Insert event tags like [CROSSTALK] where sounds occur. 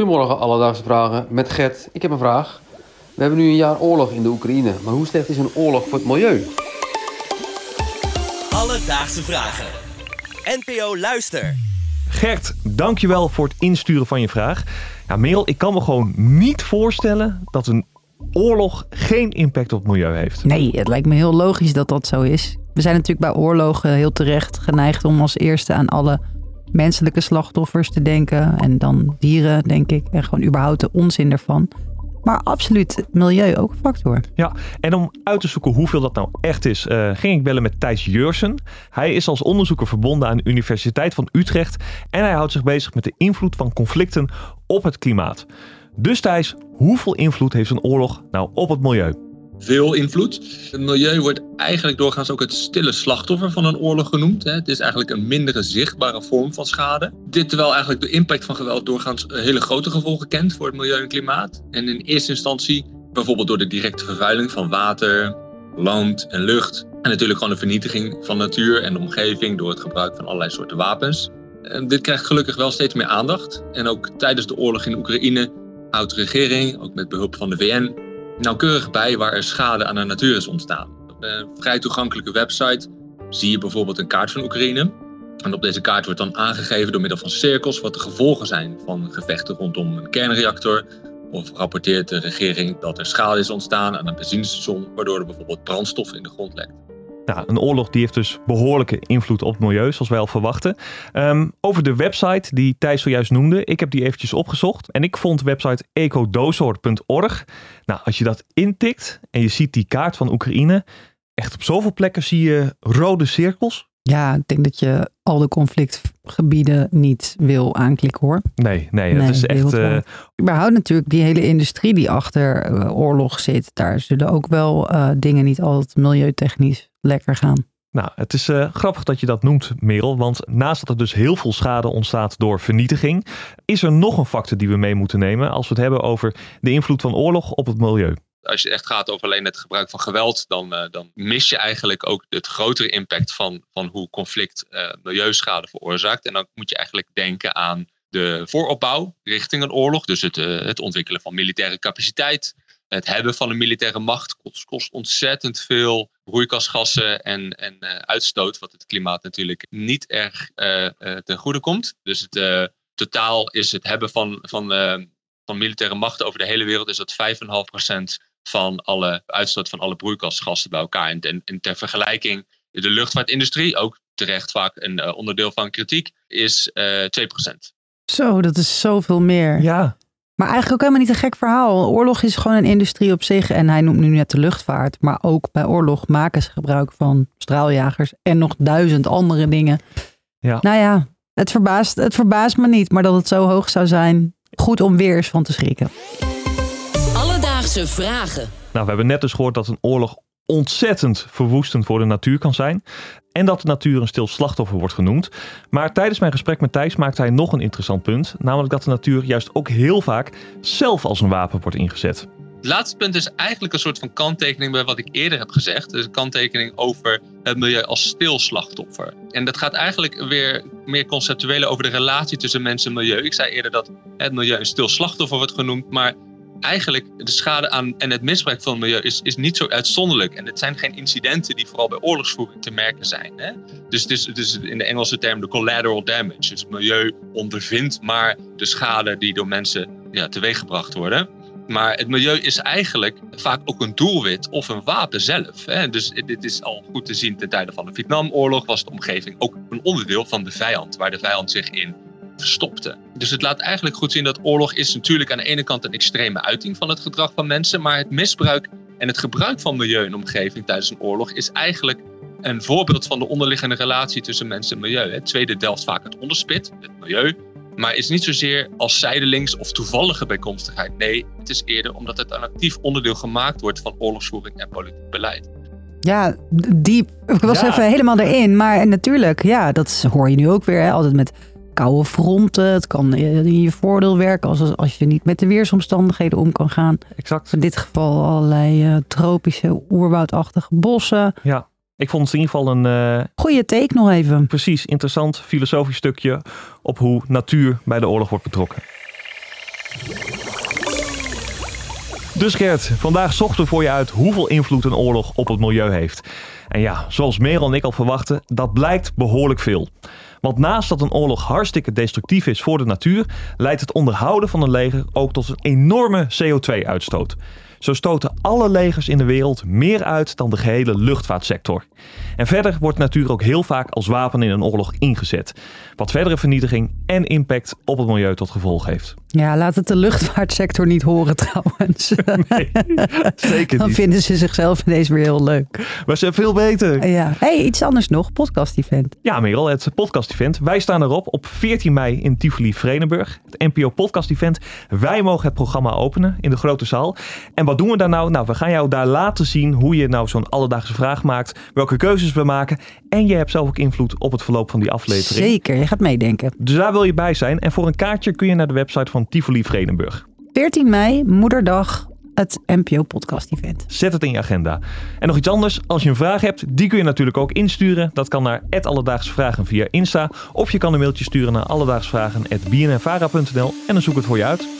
Goedemorgen, Alledaagse Vragen met Gert. Ik heb een vraag. We hebben nu een jaar oorlog in de Oekraïne, maar hoe slecht is een oorlog voor het milieu? Alledaagse Vragen. NPO Luister. Gert, dankjewel voor het insturen van je vraag. Ja, Merel, ik kan me gewoon niet voorstellen dat een oorlog geen impact op het milieu heeft. Nee, het lijkt me heel logisch dat dat zo is. We zijn natuurlijk bij oorlogen heel terecht geneigd om als eerste aan alle menselijke slachtoffers te denken. En dan dieren, denk ik. En gewoon überhaupt de onzin ervan. Maar absoluut milieu ook een factor. Ja, en om uit te zoeken hoeveel dat nou echt is, eh, ging ik bellen met Thijs Jeursen. Hij is als onderzoeker verbonden aan de Universiteit van Utrecht en hij houdt zich bezig met de invloed van conflicten op het klimaat. Dus Thijs, hoeveel invloed heeft een oorlog nou op het milieu? Veel invloed. Het milieu wordt eigenlijk doorgaans ook het stille slachtoffer van een oorlog genoemd. Het is eigenlijk een mindere zichtbare vorm van schade. Dit terwijl eigenlijk de impact van geweld doorgaans hele grote gevolgen kent voor het milieu en klimaat. En in eerste instantie bijvoorbeeld door de directe vervuiling van water, land en lucht. En natuurlijk gewoon de vernietiging van natuur en de omgeving door het gebruik van allerlei soorten wapens. En dit krijgt gelukkig wel steeds meer aandacht. En ook tijdens de oorlog in Oekraïne houdt de regering, ook met behulp van de VN, nauwkeurig bij waar er schade aan de natuur is ontstaan. Op een vrij toegankelijke website zie je bijvoorbeeld een kaart van Oekraïne. En op deze kaart wordt dan aangegeven door middel van cirkels wat de gevolgen zijn van gevechten rondom een kernreactor. Of rapporteert de regering dat er schade is ontstaan aan een benzinestation, waardoor er bijvoorbeeld brandstof in de grond lekt. Nou, een oorlog die heeft dus behoorlijke invloed op het milieu, zoals wij al verwachten. Ehm, over de website die Thijs zojuist noemde, ik heb die eventjes opgezocht. En ik vond website ecodozoor.org. Nou, als je dat intikt en je ziet die kaart van Oekraïne, echt op zoveel plekken zie je rode cirkels. Ja, ik denk dat je al de conflictgebieden niet wil aanklikken hoor. Nee, nee, dat is echt. Uh... Überhaupt natuurlijk die hele industrie die achter uh, oorlog zit. Daar zullen ook wel uh, dingen niet altijd milieutechnisch lekker gaan. Nou, het is uh, grappig dat je dat noemt, Merel. Want naast dat er dus heel veel schade ontstaat door vernietiging, is er nog een factor die we mee moeten nemen als we het hebben over de invloed van oorlog op het milieu. Als je echt gaat over alleen het gebruik van geweld, dan, uh, dan mis je eigenlijk ook het grotere impact van, van hoe conflict uh, milieuschade veroorzaakt. En dan moet je eigenlijk denken aan de vooropbouw richting een oorlog. Dus het, het ontwikkelen van militaire capaciteit, het hebben van een militaire macht kost, kost ontzettend veel broeikasgassen en, en uh, uitstoot, wat het klimaat natuurlijk niet erg uh, uh, ten goede komt. Dus het, totaal is het hebben van, van, van militaire macht over de hele wereld is dat 5,5% van alle uitstoot van alle broeikasgassen bij elkaar. En, en, en ter vergelijking, de luchtvaartindustrie, ook terecht vaak een onderdeel van kritiek, is 2%. Zo, dat is zoveel meer. Ja. Maar eigenlijk ook helemaal niet een gek verhaal. Oorlog is gewoon een industrie op zich. En hij noemt nu net de luchtvaart. Maar ook bij oorlog maken ze gebruik van straaljagers. En nog duizend andere dingen. Ja. Nou ja, het verbaast, het verbaast me niet. Maar dat het zo hoog zou zijn, goed om weer eens van te schrikken. Alledaagse vragen. Nou, we hebben net dus gehoord dat een oorlog ontzettend verwoestend voor de natuur kan zijn. En dat de natuur een stil slachtoffer wordt genoemd. Maar tijdens mijn gesprek met Thijs maakte hij nog een interessant punt. Namelijk dat de natuur juist ook heel vaak zelf als een wapen wordt ingezet. Het laatste punt is eigenlijk een soort van kanttekening bij wat ik eerder heb gezegd. Dus een kanttekening over het milieu als stilslachtoffer. En dat gaat eigenlijk weer meer conceptueel over de relatie tussen mens en milieu. Ik zei eerder dat het milieu een stil slachtoffer wordt genoemd. Maar eigenlijk de schade aan en het misbruik van het milieu is, is niet zo uitzonderlijk. En het zijn geen incidenten die vooral bij oorlogsvoering te merken zijn. Hè? Dus het is in de Engelse term de collateral damage. Dus het milieu ondervindt maar de schade die door mensen ja, teweeggebracht worden. Maar het milieu is eigenlijk vaak ook een doelwit of een wapen zelf. Hè? Dus dit is al goed te zien ten tijde van de Vietnamoorlog was de omgeving ook een onderdeel van de vijand, waar de vijand zich in verstopte. Dus het laat eigenlijk goed zien dat oorlog is natuurlijk aan de ene kant een extreme uiting van het gedrag van mensen, maar het misbruik en het gebruik van milieu en omgeving tijdens een oorlog is eigenlijk een voorbeeld van de onderliggende relatie tussen mens en milieu. Het tweede delft vaak het onderspit, het milieu, maar is niet zozeer als zijdelings of toevallige bijkomstigheid. Nee, het is eerder omdat het een actief onderdeel gemaakt wordt van oorlogsvoering en politiek beleid. Ja, diep. Ik was Ja. even helemaal erin. Maar natuurlijk, ja, dat hoor je nu ook weer. Hè, altijd met koude fronten. Het kan in je voordeel werken als, als je niet met de weersomstandigheden om kan gaan. Exact. In dit geval allerlei eh, tropische, oerwoudachtige bossen. Ja. Ik vond het in ieder geval een eh, Goeie take nog even. precies interessant filosofisch stukje op hoe natuur bij de oorlog wordt betrokken. Dus Gert, vandaag zochten we voor je uit hoeveel invloed een oorlog op het milieu heeft. En ja, zoals Merel en ik al verwachten, dat blijkt behoorlijk veel. Want naast dat een oorlog hartstikke destructief is voor de natuur, leidt het onderhouden van een leger ook tot een enorme CO2-uitstoot. Zo stoten alle legers in de wereld meer uit dan de gehele luchtvaartsector. En verder wordt natuur ook heel vaak als wapen in een oorlog ingezet. Wat verdere vernietiging en impact op het milieu tot gevolg heeft. Ja, laat het de luchtvaartsector niet horen trouwens. [LAUGHS] Nee, zeker Dan niet. vinden ze zichzelf ineens weer heel leuk. Maar ze zijn veel beter. Ja. hey, iets anders nog. Podcast-event. Ja, Merel, het podcast-event. Wij staan erop op 14 mei in Tivoli Vredenburg. Het NPO podcast-event. Wij mogen het programma openen in de grote zaal. En wat doen we daar nou? Nou, we gaan jou daar laten zien hoe je nou zo'n alledaagse vraag maakt. Welke keuzes we maken. En je hebt zelf ook invloed op het verloop van die aflevering. Zeker, je gaat meedenken. Dus daar wil je bij zijn. En voor een kaartje kun je naar de website van Tivoli Vredenburg. 14 mei, moederdag, het NPO podcast-event. Zet het in je agenda. En nog iets anders. Als je een vraag hebt, die kun je natuurlijk ook insturen. Dat kan naar Alledaagse Vragen via Insta. Of je kan een mailtje sturen naar alledaagsvragen.bnnvara.nl en dan zoek ik het voor je uit.